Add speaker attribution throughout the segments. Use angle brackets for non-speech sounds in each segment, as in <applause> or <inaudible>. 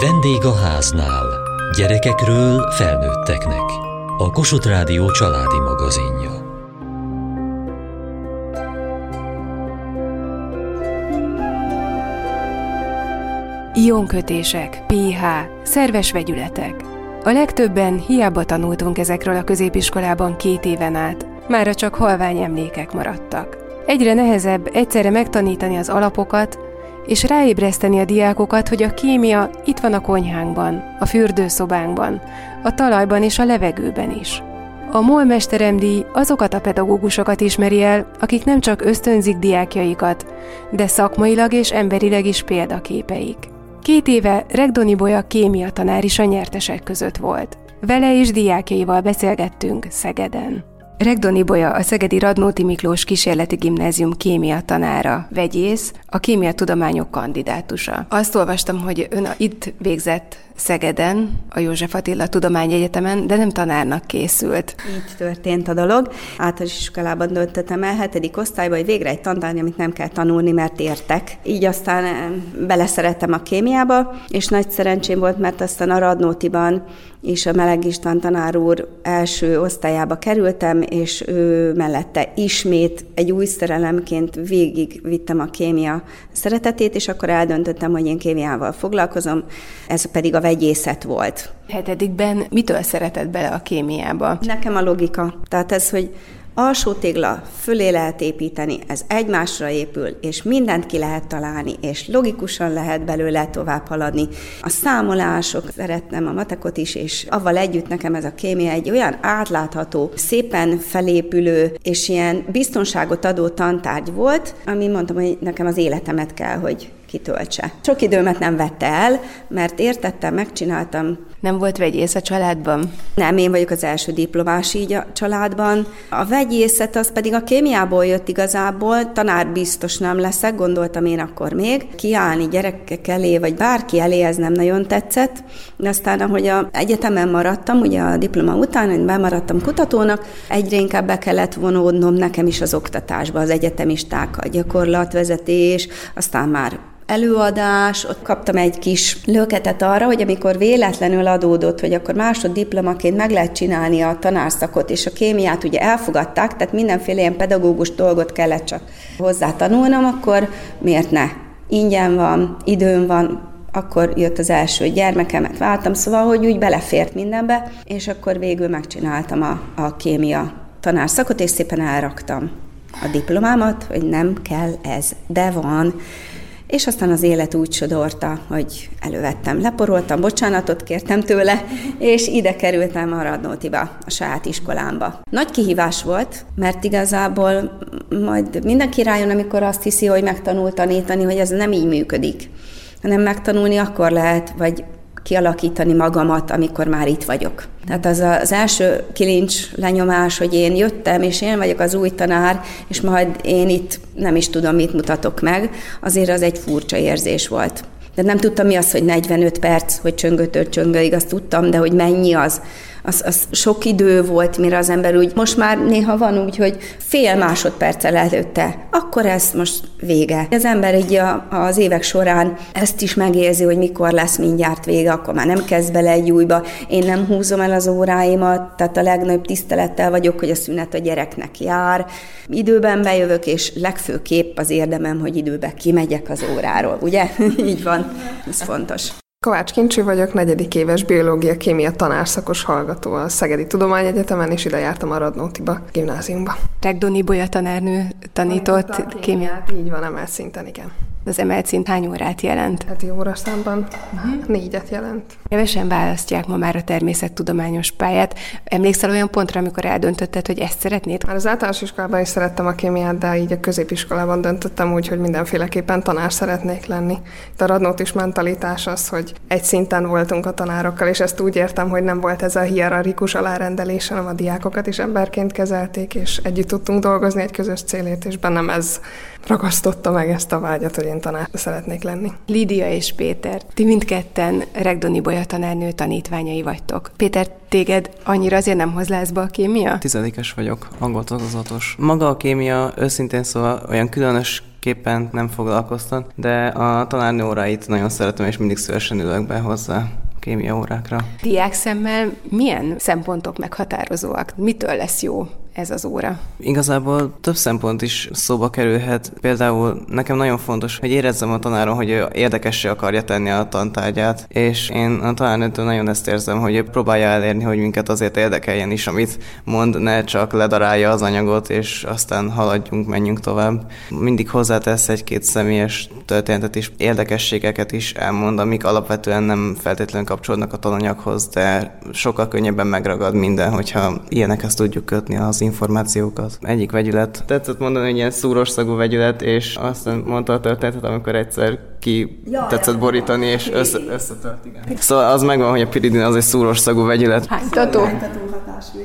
Speaker 1: Vendég a háznál. Gyerekekről felnőtteknek. A Kossuth Rádió családi magazinja.
Speaker 2: Ionkötések, pH, szerves vegyületek. A legtöbben hiába tanultunk ezekről a középiskolában két éven át, mára csak halvány emlékek maradtak. Egyre nehezebb egyszerre megtanítani az alapokat, és ráébreszteni a diákokat, hogy a kémia itt van a konyhánkban, a fürdőszobánkban, a talajban és a levegőben is. A MOL mesteremdíj azokat a pedagógusokat ismeri el, akik nem csak ösztönzik diákjaikat, de szakmailag és emberileg is példaképeik. Két éve Regdoni Bolya kémia tanár is a nyertesek között volt. Vele és diákjaival beszélgettünk Szegeden. Regdoni Bolya a Szegedi Radnóti Miklós Kísérleti Gimnázium kémia tanára, vegyész, a kémia tudományok kandidátusa. Azt olvastam, hogy ön itt végzett Szegeden, a József Attila Tudományegyetemen, de nem tanárnak készült.
Speaker 3: Így történt a dolog. Általános iskolában döntöttem el, hetedik osztályban, hogy végre egy tantárgy, amit nem kell tanulni, mert értek. Így aztán beleszerettem a kémiába, és nagy szerencsém volt, mert aztán a Radnótiban és a Meleg István tanár úr első osztályába kerültem, és ő mellette ismét egy új szerelemként végig vittem a kémia szeretetét, és akkor eldöntöttem, hogy én kémiával foglalkozom, ez pedig a vegyészet volt.
Speaker 2: Hetedikben mitől szeretett bele a kémiába?
Speaker 3: Nekem a logika. Tehát ez, hogy alsó tégla fölé lehet építeni, ez egymásra épül, és mindent ki lehet találni, és logikusan lehet belőle tovább haladni. A számolások, szeretnem a matekot is, és avval együtt nekem ez a kémia egy olyan átlátható, szépen felépülő, és ilyen biztonságot adó tantárgy volt, ami mondtam, hogy nekem az életemet kell, hogy kitöltse. Sok időmet nem vette el, mert értettem, megcsináltam.
Speaker 2: Nem volt vegyész a családban?
Speaker 3: Nem, én vagyok az első diplomás így a családban. A vegyészet az pedig a kémiából jött igazából, tanár biztos nem leszek, gondoltam én akkor még. Kiállni gyerekek elé, vagy bárki elé, ez nem nagyon tetszett. De aztán, ahogy a egyetemen maradtam, ugye a diploma után, hogy bemaradtam kutatónak, egyre inkább be kellett vonódnom nekem is az oktatásba, az egyetemistákkal, gyakorlatvezetés, aztán már előadás, ott kaptam egy kis löketet arra, hogy amikor véletlenül adódott, hogy akkor másoddiplomaként meg lehet csinálni a tanárszakot, és a kémiát ugye elfogadták, tehát mindenféle ilyen pedagógus dolgot kellett csak hozzá tanulnom, akkor miért ne? Ingyen van, időm van, akkor jött az első gyermekemet, váltam, szóval, hogy úgy belefért mindenbe, és akkor végül megcsináltam a, a kémia tanárszakot, és szépen elraktam a diplomámat, hogy nem kell ez, de van. És aztán az élet úgy sodorta, hogy elővettem, leporoltam, bocsánatot kértem tőle, és ide kerültem a Radnótiba, a saját iskolámba. Nagy kihívás volt, mert igazából majd mindenki rájön, amikor azt hiszi, hogy megtanul tanítani, hogy ez nem így működik hanem megtanulni akkor lehet, vagy kialakítani magamat, amikor már itt vagyok. Tehát az az első kilincs lenyomás, hogy én jöttem, és én vagyok az új tanár, és majd én itt nem is tudom, mit mutatok meg, azért az egy furcsa érzés volt. De nem tudtam mi az, hogy 45 perc, hogy csöngötől csöngöig, azt tudtam, de hogy mennyi az, az, az sok idő volt, mire az ember úgy, most már néha van úgy, hogy fél másodperccel előtte, akkor ez most vége. Az ember így a, az évek során ezt is megérzi, hogy mikor lesz mindjárt vége, akkor már nem kezd bele egy újba. Én nem húzom el az óráimat, tehát a legnagyobb tisztelettel vagyok, hogy a szünet a gyereknek jár. Időben bejövök, és legfőképp az érdemem, hogy időben kimegyek az óráról, ugye? <laughs> így van, ez fontos.
Speaker 4: Kovács Kincsi vagyok, negyedik éves biológia-kémia tanárszakos hallgató a Szegedi Tudományegyetemen, és ide jártam a Radnótiba gimnáziumba.
Speaker 2: Regdoni Bolya tanárnő tanított kémiát.
Speaker 4: Így van, emelt szinten, igen.
Speaker 2: Az emelt szint hány órát jelent?
Speaker 4: Heti óraszámban uh-huh. négyet jelent.
Speaker 2: Kevesen választják ma már a természettudományos pályát. Emlékszel olyan pontra, amikor eldöntötted, hogy ezt szeretnéd?
Speaker 4: Már az általános iskolában is szerettem a kémiát, de így a középiskolában döntöttem úgy, hogy mindenféleképpen tanár szeretnék lenni. Itt a Radnót is mentalitás az, hogy egy szinten voltunk a tanárokkal, és ezt úgy értem, hogy nem volt ez a hierarchikus alárendelés, hanem a diákokat is emberként kezelték, és együtt tudtunk dolgozni egy közös célét, és bennem ez ragasztotta meg ezt a vágyat, hogy én tanár szeretnék lenni.
Speaker 2: Lídia és Péter, ti mindketten Regdoni Bolya tanárnő tanítványai vagytok. Péter, téged annyira azért nem hoz lázba a kémia?
Speaker 5: Tizedikes vagyok, angol tagozatos. Maga a kémia őszintén szóval olyan különös különösképpen nem foglalkoztat, de a tanárnő óráit nagyon szeretem, és mindig szívesen ülök be hozzá kémia órákra.
Speaker 2: Diák szemmel milyen szempontok meghatározóak? Mitől lesz jó ez az óra?
Speaker 5: Igazából több szempont is szóba kerülhet. Például nekem nagyon fontos, hogy érezzem a tanáron, hogy ő érdekessé akarja tenni a tantárgyát, és én a tanárnőtől nagyon ezt érzem, hogy ő próbálja elérni, hogy minket azért érdekeljen is, amit mond, ne csak ledarálja az anyagot, és aztán haladjunk, menjünk tovább. Mindig hozzátesz egy-két személyes történetet is, érdekességeket is elmond, amik alapvetően nem feltétlenül kapcsolódnak a tananyaghoz, de sokkal könnyebben megragad minden, hogyha ilyenekhez tudjuk kötni az információkat. Egyik vegyület tetszett mondani, hogy ilyen szúros szagú vegyület, és aztán mondta a történetet, amikor egyszer ki ja, tetszett borítani, és össze, összetört, igen. Szóval az megvan, hogy a piridin az egy szúros szagú vegyület.
Speaker 2: Hánytató.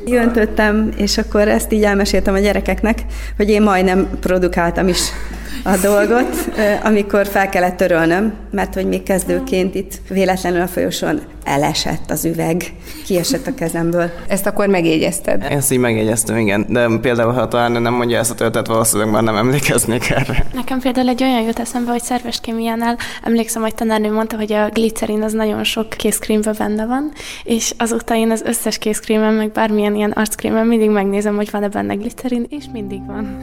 Speaker 3: Jöntöttem, és akkor ezt így elmeséltem a gyerekeknek, hogy én majdnem produkáltam is a dolgot, amikor fel kellett törölnöm, mert hogy még kezdőként itt véletlenül a folyosón elesett az üveg, kiesett a kezemből.
Speaker 2: Ezt akkor megjegyezted?
Speaker 5: Ezt így megjegyeztem, igen. De például, ha talán nem mondja ezt a történetet, valószínűleg már nem emlékeznék erre.
Speaker 6: Nekem például egy olyan jut eszembe, hogy szerves kémiánál emlékszem, hogy tanárnő mondta, hogy a glicerin az nagyon sok készkrémben benne van, és azóta én az összes készkrémen, meg bármilyen ilyen arckrémen mindig megnézem, hogy van-e benne glicerin, és mindig van.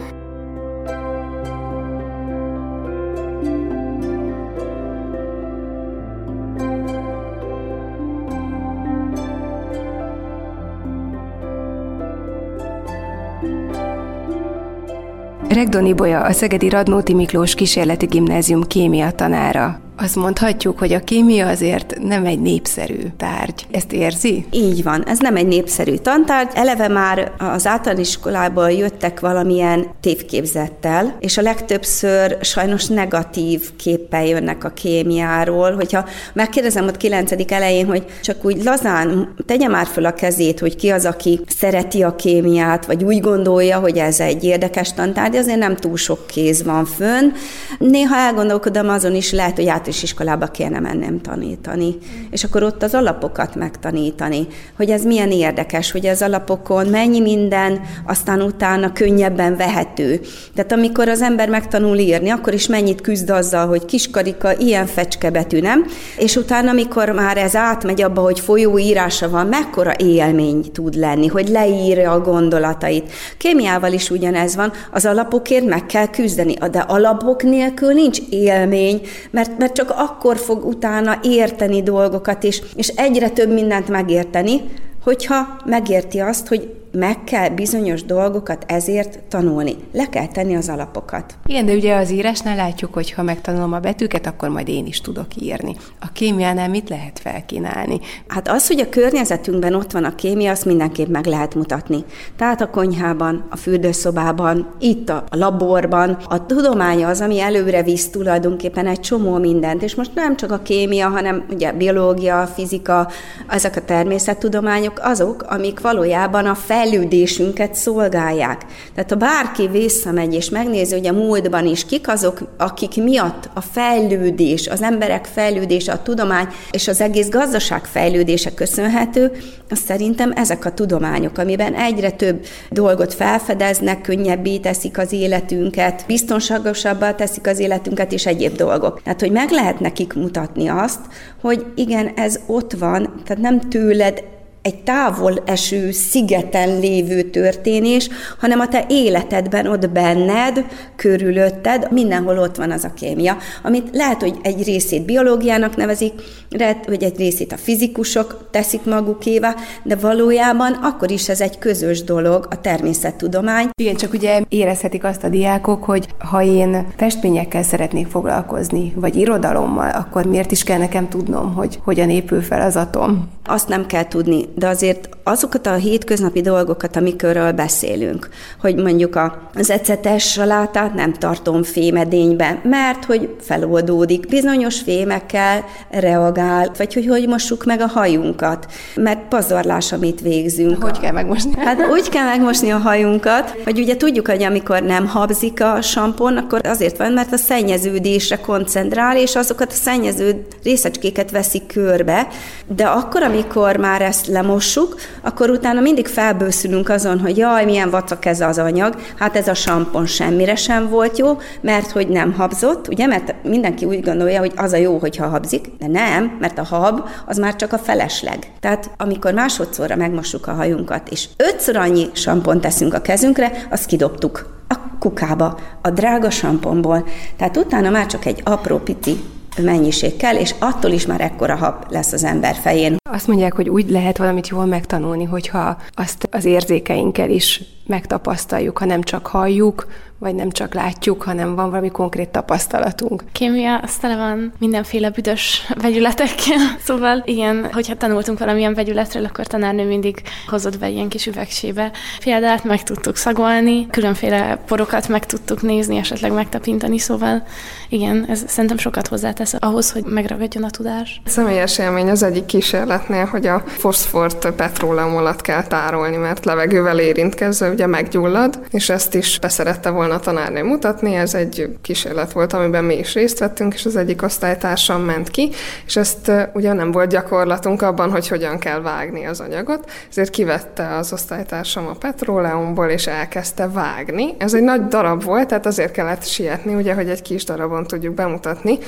Speaker 2: Regdoni Bolya, a Szegedi Radnóti Miklós Kísérleti Gimnázium kémia tanára. Azt mondhatjuk, hogy a kémia azért nem egy népszerű tárgy. Ezt érzi?
Speaker 3: Így van, ez nem egy népszerű tantárgy. Eleve már az általános jöttek valamilyen tévképzettel, és a legtöbbször sajnos negatív képpel jönnek a kémiáról. Hogyha megkérdezem ott 9. elején, hogy csak úgy lazán tegye már föl a kezét, hogy ki az, aki szereti a kémiát, vagy úgy gondolja, hogy ez egy érdekes tantárgy, azért nem túl sok kéz van fönn. Néha elgondolkodom azon is, lehet, hogy át általános iskolába kéne mennem tanítani. És akkor ott az alapokat megtanítani, hogy ez milyen érdekes, hogy az alapokon mennyi minden, aztán utána könnyebben vehető. Tehát amikor az ember megtanul írni, akkor is mennyit küzd azzal, hogy kiskarika, ilyen fecskebetű, nem? És utána, amikor már ez átmegy abba, hogy folyóírása van, mekkora élmény tud lenni, hogy leírja a gondolatait. Kémiával is ugyanez van, az alapokért meg kell küzdeni, de alapok nélkül nincs élmény, mert, mert csak akkor fog utána érteni dolgokat, és, és egyre több mindent megérteni, hogyha megérti azt, hogy meg kell bizonyos dolgokat ezért tanulni. Le kell tenni az alapokat.
Speaker 2: Igen, de ugye az írásnál látjuk, hogy ha megtanulom a betűket, akkor majd én is tudok írni. A kémiánál mit lehet felkínálni?
Speaker 3: Hát az, hogy a környezetünkben ott van a kémia, azt mindenképp meg lehet mutatni. Tehát a konyhában, a fürdőszobában, itt a laborban. A tudomány az, ami előre visz tulajdonképpen egy csomó mindent, és most nem csak a kémia, hanem ugye biológia, fizika, ezek a természettudományok azok, amik valójában a fel fejlődésünket szolgálják. Tehát ha bárki visszamegy és megnézi, hogy a múltban is kik azok, akik miatt a fejlődés, az emberek fejlődése, a tudomány és az egész gazdaság fejlődése köszönhető, az szerintem ezek a tudományok, amiben egyre több dolgot felfedeznek, könnyebbé teszik az életünket, biztonságosabbá teszik az életünket és egyéb dolgok. Tehát, hogy meg lehet nekik mutatni azt, hogy igen, ez ott van, tehát nem tőled egy távol eső szigeten lévő történés, hanem a te életedben, ott benned, körülötted, mindenhol ott van az a kémia, amit lehet, hogy egy részét biológiának nevezik, lehet, hogy egy részét a fizikusok teszik magukévá, de valójában akkor is ez egy közös dolog, a természettudomány.
Speaker 2: Igen, csak ugye érezhetik azt a diákok, hogy ha én festményekkel szeretnék foglalkozni, vagy irodalommal, akkor miért is kell nekem tudnom, hogy hogyan épül fel az atom?
Speaker 3: Azt nem kell tudni, de azért azokat a hétköznapi dolgokat, amikről beszélünk, hogy mondjuk az ecetes salátát nem tartom fémedénybe, mert hogy feloldódik, bizonyos fémekkel reagál, vagy hogy hogy mossuk meg a hajunkat, mert pazarlás, amit végzünk.
Speaker 2: Hogy kell megmosni?
Speaker 3: Hát úgy kell megmosni a hajunkat, hogy ugye tudjuk, hogy amikor nem habzik a sampon, akkor azért van, mert a szennyeződésre koncentrál, és azokat a szennyező részecskéket veszik körbe, de akkor, amikor már ezt lemossuk, akkor utána mindig felbőszülünk azon, hogy jaj, milyen vacak ez az anyag, hát ez a sampon semmire sem volt jó, mert hogy nem habzott, ugye, mert mindenki úgy gondolja, hogy az a jó, hogyha habzik, de nem, mert a hab az már csak a felesleg. Tehát amikor másodszorra megmossuk a hajunkat, és ötször annyi sampont teszünk a kezünkre, azt kidobtuk a kukába, a drága samponból. Tehát utána már csak egy apró pici mennyiség kell, és attól is már ekkora hab lesz az ember fején.
Speaker 2: Azt mondják, hogy úgy lehet valamit jól megtanulni, hogyha azt az érzékeinkkel is megtapasztaljuk, ha nem csak halljuk, vagy nem csak látjuk, hanem van valami konkrét tapasztalatunk.
Speaker 6: Kémia az tele van mindenféle büdös vegyületekkel, <laughs> szóval igen, hogyha tanultunk valamilyen vegyületről, akkor tanárnő mindig hozott be ilyen kis üvegsébe. Példát meg tudtuk szagolni, különféle porokat meg tudtuk nézni, esetleg megtapintani, szóval igen, ez szerintem sokat hozzátesz ahhoz, hogy megragadjon a tudás.
Speaker 4: Személyes élmény az egyik kísérletnél, hogy a foszfort petróleum alatt kell tárolni, mert levegővel érintkezve ugye meggyullad, és ezt is beszerette volna volna tanárnő mutatni, ez egy kísérlet volt, amiben mi is részt vettünk, és az egyik osztálytársam ment ki, és ezt ugye nem volt gyakorlatunk abban, hogy hogyan kell vágni az anyagot, ezért kivette az osztálytársam a petróleumból, és elkezdte vágni. Ez egy nagy darab volt, tehát azért kellett sietni, ugye, hogy egy kis darabon tudjuk bemutatni,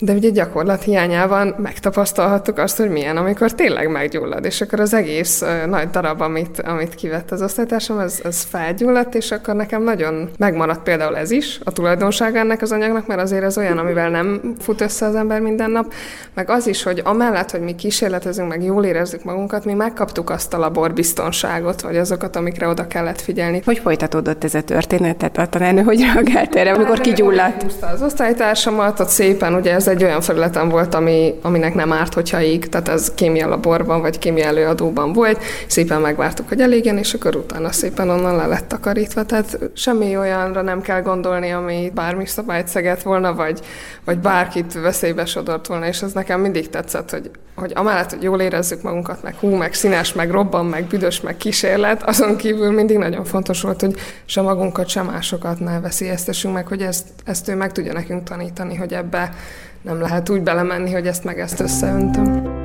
Speaker 4: de ugye gyakorlat hiányában megtapasztalhattuk azt, hogy milyen, amikor tényleg meggyullad, és akkor az egész uh, nagy darab, amit, amit kivett az osztálytársam, az, az felgyulladt, és akkor nekem nagyon megmaradt például ez is, a tulajdonsága ennek az anyagnak, mert azért ez olyan, amivel nem fut össze az ember minden nap, meg az is, hogy amellett, hogy mi kísérletezünk, meg jól érezzük magunkat, mi megkaptuk azt a laborbiztonságot, vagy azokat, amikre oda kellett figyelni.
Speaker 2: Hogy folytatódott ez a történet? Tehát a tanárnő hogy reagált erre, amikor kigyulladt?
Speaker 4: Az osztálytársamat, ott szépen, ugye ez egy olyan felületen volt, ami, aminek nem árt, hogyha ég, tehát ez kémia laborban vagy kémia előadóban volt, szépen megvártuk, hogy elégjen, és akkor utána szépen onnan le lett takarítva, tehát semmi olyanra nem kell gondolni, ami bármi szabályt szegett volna, vagy, vagy bárkit veszélybe sodort volna, és ez nekem mindig tetszett, hogy, hogy amellett, hogy jól érezzük magunkat, meg hú, meg színes, meg robban, meg büdös, meg kísérlet, azon kívül mindig nagyon fontos volt, hogy sem magunkat, sem másokat ne veszélyeztessünk meg, hogy ezt, ezt ő meg tudja nekünk tanítani, hogy ebbe nem lehet úgy belemenni, hogy ezt meg ezt összeöntöm.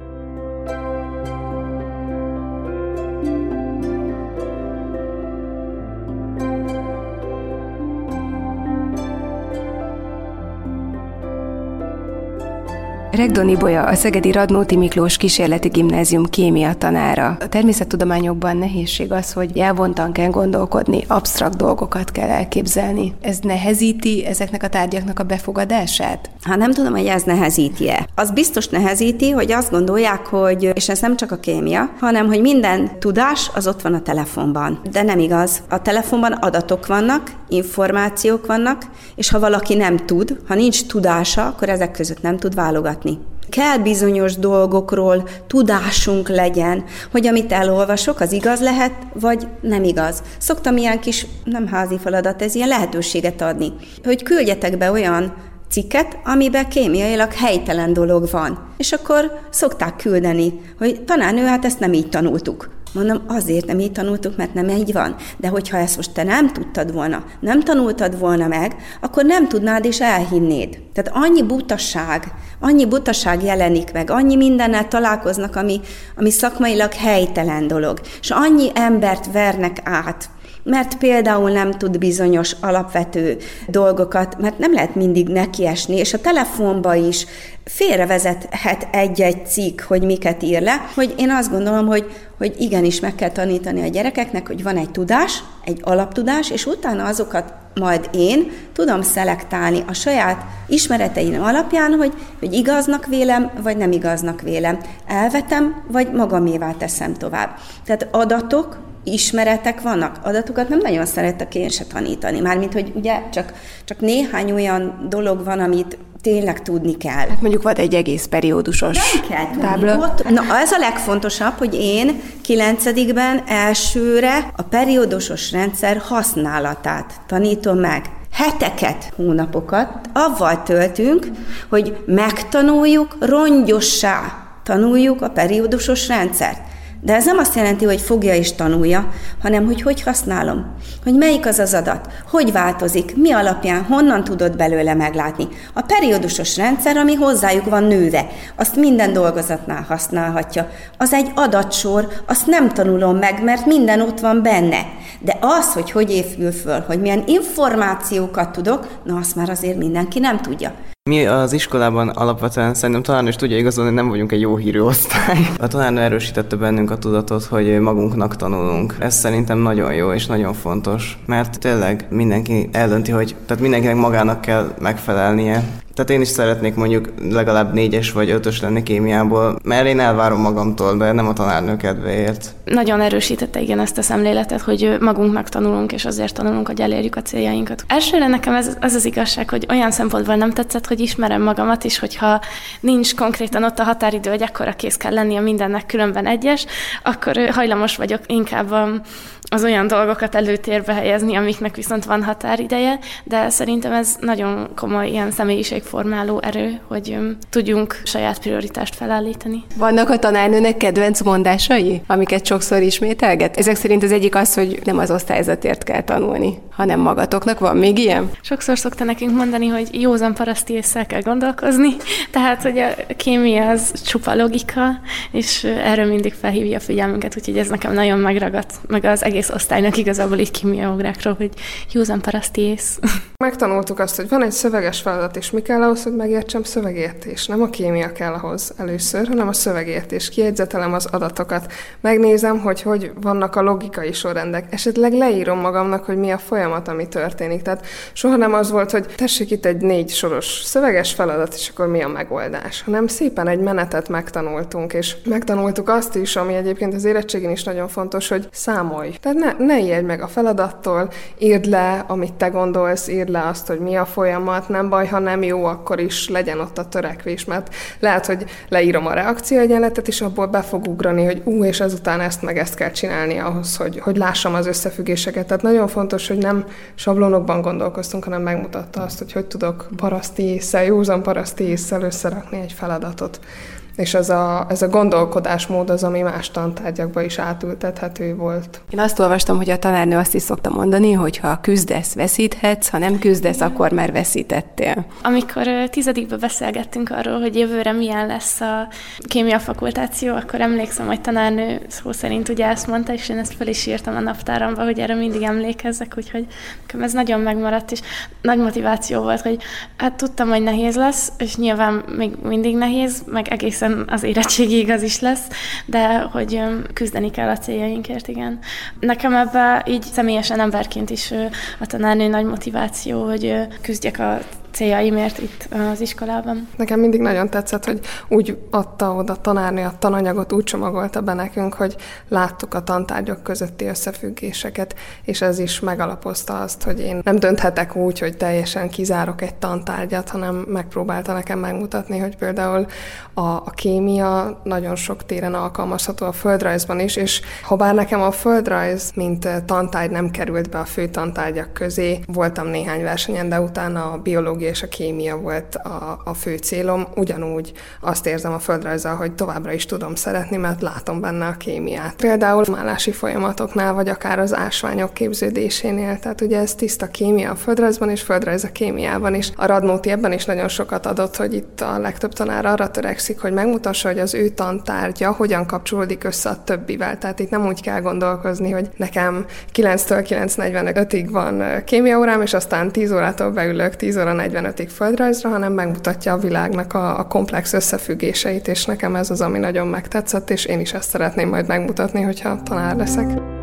Speaker 2: Regdoni Bolya, a Szegedi Radnóti Miklós Kísérleti Gimnázium kémia tanára. A természettudományokban nehézség az, hogy elvontan kell gondolkodni, absztrakt dolgokat kell elképzelni. Ez nehezíti ezeknek a tárgyaknak a befogadását?
Speaker 3: Hát nem tudom, hogy ez nehezíti-e. Az biztos nehezíti, hogy azt gondolják, hogy, és ez nem csak a kémia, hanem hogy minden tudás az ott van a telefonban. De nem igaz. A telefonban adatok vannak, információk vannak, és ha valaki nem tud, ha nincs tudása, akkor ezek között nem tud válogatni. Kell bizonyos dolgokról tudásunk legyen, hogy amit elolvasok, az igaz lehet, vagy nem igaz. Szoktam ilyen kis, nem házi feladat, ez ilyen lehetőséget adni, hogy küldjetek be olyan cikket, amiben kémiailag helytelen dolog van. És akkor szokták küldeni, hogy tanárnő, hát ezt nem így tanultuk. Mondom, azért nem így tanultuk, mert nem így van. De hogyha ezt most te nem tudtad volna, nem tanultad volna meg, akkor nem tudnád és elhinnéd. Tehát annyi butaság, annyi butaság jelenik meg, annyi mindennel találkoznak, ami, ami szakmailag helytelen dolog. És annyi embert vernek át, mert például nem tud bizonyos alapvető dolgokat, mert nem lehet mindig nekiesni, és a telefonba is félrevezethet egy-egy cikk, hogy miket ír le, hogy én azt gondolom, hogy, hogy igenis meg kell tanítani a gyerekeknek, hogy van egy tudás, egy alaptudás, és utána azokat majd én tudom szelektálni a saját ismereteim alapján, hogy, hogy igaznak vélem, vagy nem igaznak vélem. Elvetem, vagy magamévá teszem tovább. Tehát adatok, ismeretek vannak. Adatokat nem nagyon szeretek én se tanítani. Mármint, hogy ugye csak, csak néhány olyan dolog van, amit tényleg tudni kell.
Speaker 2: Hát mondjuk van egy egész periódusos
Speaker 3: Nem kell tudni. tábla. Ott, na, ez a legfontosabb, hogy én kilencedikben elsőre a periódusos rendszer használatát tanítom meg heteket, hónapokat avval töltünk, hogy megtanuljuk, rongyossá tanuljuk a periódusos rendszert. De ez nem azt jelenti, hogy fogja és tanulja, hanem hogy hogy használom, hogy melyik az az adat, hogy változik, mi alapján, honnan tudod belőle meglátni. A periódusos rendszer, ami hozzájuk van nőve, azt minden dolgozatnál használhatja. Az egy adatsor, azt nem tanulom meg, mert minden ott van benne. De az, hogy hogy épül föl, hogy milyen információkat tudok, na azt már azért mindenki nem tudja.
Speaker 5: Mi az iskolában alapvetően szerintem talán is tudja igazolni, nem vagyunk egy jó hírű osztály. A tanárnő erősítette bennünk a tudatot, hogy magunknak tanulunk. Ez szerintem nagyon jó és nagyon fontos, mert tényleg mindenki eldönti, hogy tehát mindenkinek magának kell megfelelnie. Tehát én is szeretnék mondjuk legalább négyes vagy ötös lenni kémiából, mert én elvárom magamtól, de nem a tanárnő kedvéért.
Speaker 6: Nagyon erősítette igen ezt a szemléletet, hogy magunknak tanulunk, és azért tanulunk, hogy elérjük a céljainkat. Elsőre nekem ez az az igazság, hogy olyan szempontból nem tetszett, hogy ismerem magamat is, hogyha nincs konkrétan ott a határidő, hogy ekkora kész kell lennie mindennek különben egyes, akkor hajlamos vagyok inkább az olyan dolgokat előtérbe helyezni, amiknek viszont van határideje, de szerintem ez nagyon komoly ilyen személyiségformáló erő, hogy tudjunk saját prioritást felállítani.
Speaker 2: Vannak a tanárnőnek kedvenc mondásai, amiket sokszor ismételget? Ezek szerint az egyik az, hogy nem az osztályzatért kell tanulni, hanem magatoknak. Van még ilyen?
Speaker 6: Sokszor szokta nekünk mondani, hogy józan paraszti észre kell gondolkozni, <laughs> tehát, hogy a kémia az csupa logika, és erről mindig felhívja a figyelmünket, úgyhogy ez nekem nagyon megragadt, meg az egész osztálynak igazából így kémiaórákról, hogy józan paraszti ész. <laughs>
Speaker 4: Megtanultuk azt, hogy van egy szöveges feladat, és mi kell ahhoz, hogy megértsem szövegértés. Nem a kémia kell ahhoz először, hanem a szövegértés. Kiegyzetelem az adatokat, megnézem, hogy hogy vannak a logikai sorrendek. Esetleg leírom magamnak, hogy mi a folyamat, ami történik. Tehát soha nem az volt, hogy tessék itt egy négy soros szöveges feladat, és akkor mi a megoldás, hanem szépen egy menetet megtanultunk, és megtanultuk azt is, ami egyébként az érettségén is nagyon fontos, hogy számolj. Tehát ne, ne meg a feladattól, írd le, amit te gondolsz, írd le azt, hogy mi a folyamat, nem baj, ha nem jó, akkor is legyen ott a törekvés, mert lehet, hogy leírom a reakcióegyenletet, és abból be fog ugrani, hogy ú, és ezután ezt meg ezt kell csinálni ahhoz, hogy, hogy lássam az összefüggéseket. Tehát nagyon fontos, hogy nem sablonokban gondolkoztunk, hanem megmutatta azt, hogy hogy tudok paraszti észsel, józan paraszti észsel összerakni egy feladatot és ez a, ez a gondolkodásmód az, ami más tantárgyakba is átültethető volt.
Speaker 2: Én azt olvastam, hogy a tanárnő azt is szokta mondani, hogy ha küzdesz, veszíthetsz, ha nem küzdesz, akkor már veszítettél.
Speaker 6: Amikor tizedikbe beszélgettünk arról, hogy jövőre milyen lesz a kémia fakultáció, akkor emlékszem, hogy tanárnő szó szerint ugye ezt mondta, és én ezt fel is írtam a naptáramba, hogy erre mindig emlékezzek, úgyhogy nekem ez nagyon megmaradt, és nagy motiváció volt, hogy hát tudtam, hogy nehéz lesz, és nyilván még mindig nehéz, meg egészen egészen az érettségig az is lesz, de hogy küzdeni kell a céljainkért, igen. Nekem ebben így személyesen emberként is a tanárnő nagy motiváció, hogy küzdjek a céljaimért itt az iskolában.
Speaker 4: Nekem mindig nagyon tetszett, hogy úgy adta oda tanárni a tananyagot, úgy csomagolta be nekünk, hogy láttuk a tantárgyak közötti összefüggéseket, és ez is megalapozta azt, hogy én nem dönthetek úgy, hogy teljesen kizárok egy tantárgyat, hanem megpróbálta nekem megmutatni, hogy például a, a kémia nagyon sok téren alkalmazható a földrajzban is, és ha bár nekem a földrajz, mint tantárgy nem került be a fő tantárgyak közé, voltam néhány versenyen, de utána a biológia és a kémia volt a, a fő célom. Ugyanúgy azt érzem a földrajzzal, hogy továbbra is tudom szeretni, mert látom benne a kémiát. Például málási folyamatoknál, vagy akár az ásványok képződésénél. Tehát ugye ez tiszta kémia a földrajzban és földrajz a kémiában is. A Radnóti ebben is nagyon sokat adott, hogy itt a legtöbb tanár arra törekszik, hogy megmutassa, hogy az ő tantárgya hogyan kapcsolódik össze a többivel. Tehát itt nem úgy kell gondolkozni, hogy nekem 9-től 9.45-ig van kémiaórám, és aztán 10 órától beülök 10 óra 45-ig földrajzra, hanem megmutatja a világnak a, a komplex összefüggéseit, és nekem ez az, ami nagyon megtetszett, és én is ezt szeretném majd megmutatni, hogyha tanár leszek.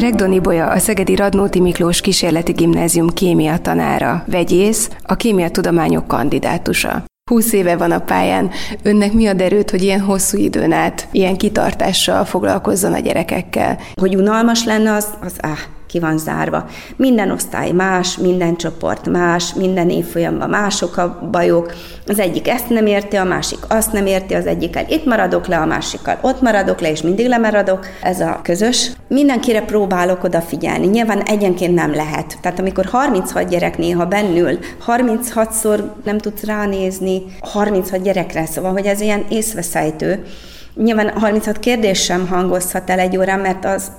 Speaker 2: Regdoni Bolya, a Szegedi Radnóti Miklós Kísérleti Gimnázium kémia tanára, vegyész, a kémia tudományok kandidátusa. 20 éve van a pályán. Önnek mi a derőt, hogy ilyen hosszú időn át ilyen kitartással foglalkozzon a gyerekekkel?
Speaker 3: Hogy unalmas lenne, az, az áh, ki van zárva. Minden osztály más, minden csoport más, minden évfolyamban mások a bajok. Az egyik ezt nem érti, a másik azt nem érti, az egyikkel itt maradok le, a másikkal ott maradok le, és mindig lemaradok. Ez a közös. Mindenkire próbálok odafigyelni. Nyilván egyenként nem lehet. Tehát amikor 36 gyerek néha bennül, 36-szor nem tudsz ránézni 36 gyerekre, szóval, hogy ez ilyen észveszejtő. Nyilván 36 kérdés sem hangozhat el egy órán, mert az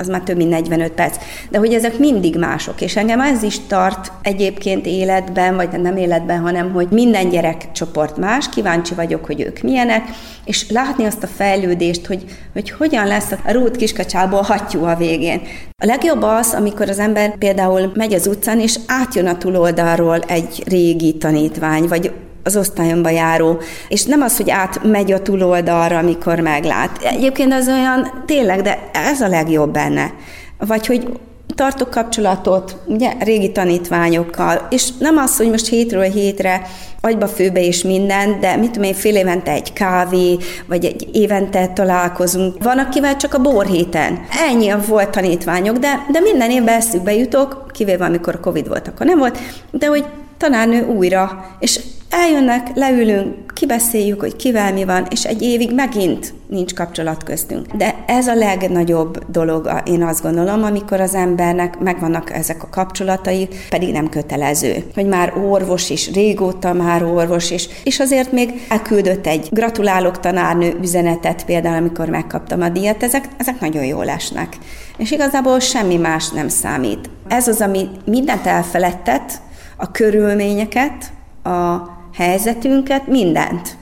Speaker 3: az már több mint 45 perc. De hogy ezek mindig mások, és engem ez is tart egyébként életben, vagy nem életben, hanem hogy minden gyerekcsoport más, kíváncsi vagyok, hogy ők milyenek, és látni azt a fejlődést, hogy, hogy hogyan lesz a rút kiskacsából hattyú a végén. A legjobb az, amikor az ember például megy az utcán, és átjön a túloldalról egy régi tanítvány, vagy az osztályomba járó, és nem az, hogy átmegy a túloldalra, amikor meglát. Egyébként az olyan, tényleg, de ez a legjobb benne. Vagy hogy tartok kapcsolatot, ugye, régi tanítványokkal, és nem az, hogy most hétről hétre agyba főbe és minden, de mit tudom én, fél évente egy kávé, vagy egy évente találkozunk. Van, akivel csak a borhéten. Ennyi volt tanítványok, de, de minden évben eszükbe jutok, kivéve amikor Covid volt, akkor nem volt, de hogy tanárnő újra, és Eljönnek, leülünk, kibeszéljük, hogy kivel mi van, és egy évig megint nincs kapcsolat köztünk. De ez a legnagyobb dolog, én azt gondolom, amikor az embernek megvannak ezek a kapcsolatai, pedig nem kötelező. Hogy már orvos is, régóta már orvos is, és azért még elküldött egy gratulálok tanárnő üzenetet, például amikor megkaptam a díjat, ezek, ezek nagyon jól esnek. És igazából semmi más nem számít. Ez az, ami mindent elfeledtet, a körülményeket, a helyzetünket, mindent.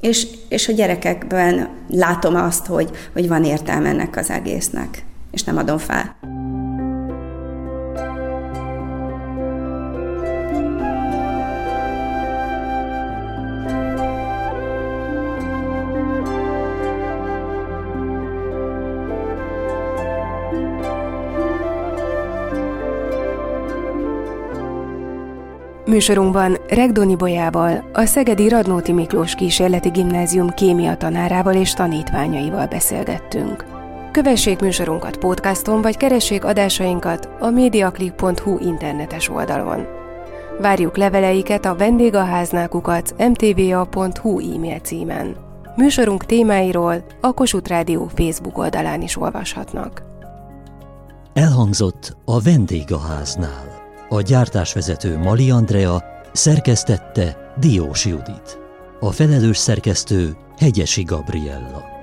Speaker 3: És, és a gyerekekben látom azt, hogy, hogy van értelme ennek az egésznek, és nem adom fel.
Speaker 2: Műsorunkban Regdoni Bolyával, a Szegedi Radnóti Miklós Kísérleti Gimnázium kémia tanárával és tanítványaival beszélgettünk. Kövessék műsorunkat podcaston, vagy keressék adásainkat a mediaclick.hu internetes oldalon. Várjuk leveleiket a vendégaháznákukat mtva.hu e-mail címen. Műsorunk témáiról a Kossuth Rádió Facebook oldalán is olvashatnak.
Speaker 1: Elhangzott a vendégháznál. A gyártásvezető Mali Andrea szerkesztette Diós Judit. A felelős szerkesztő Hegyesi Gabriella.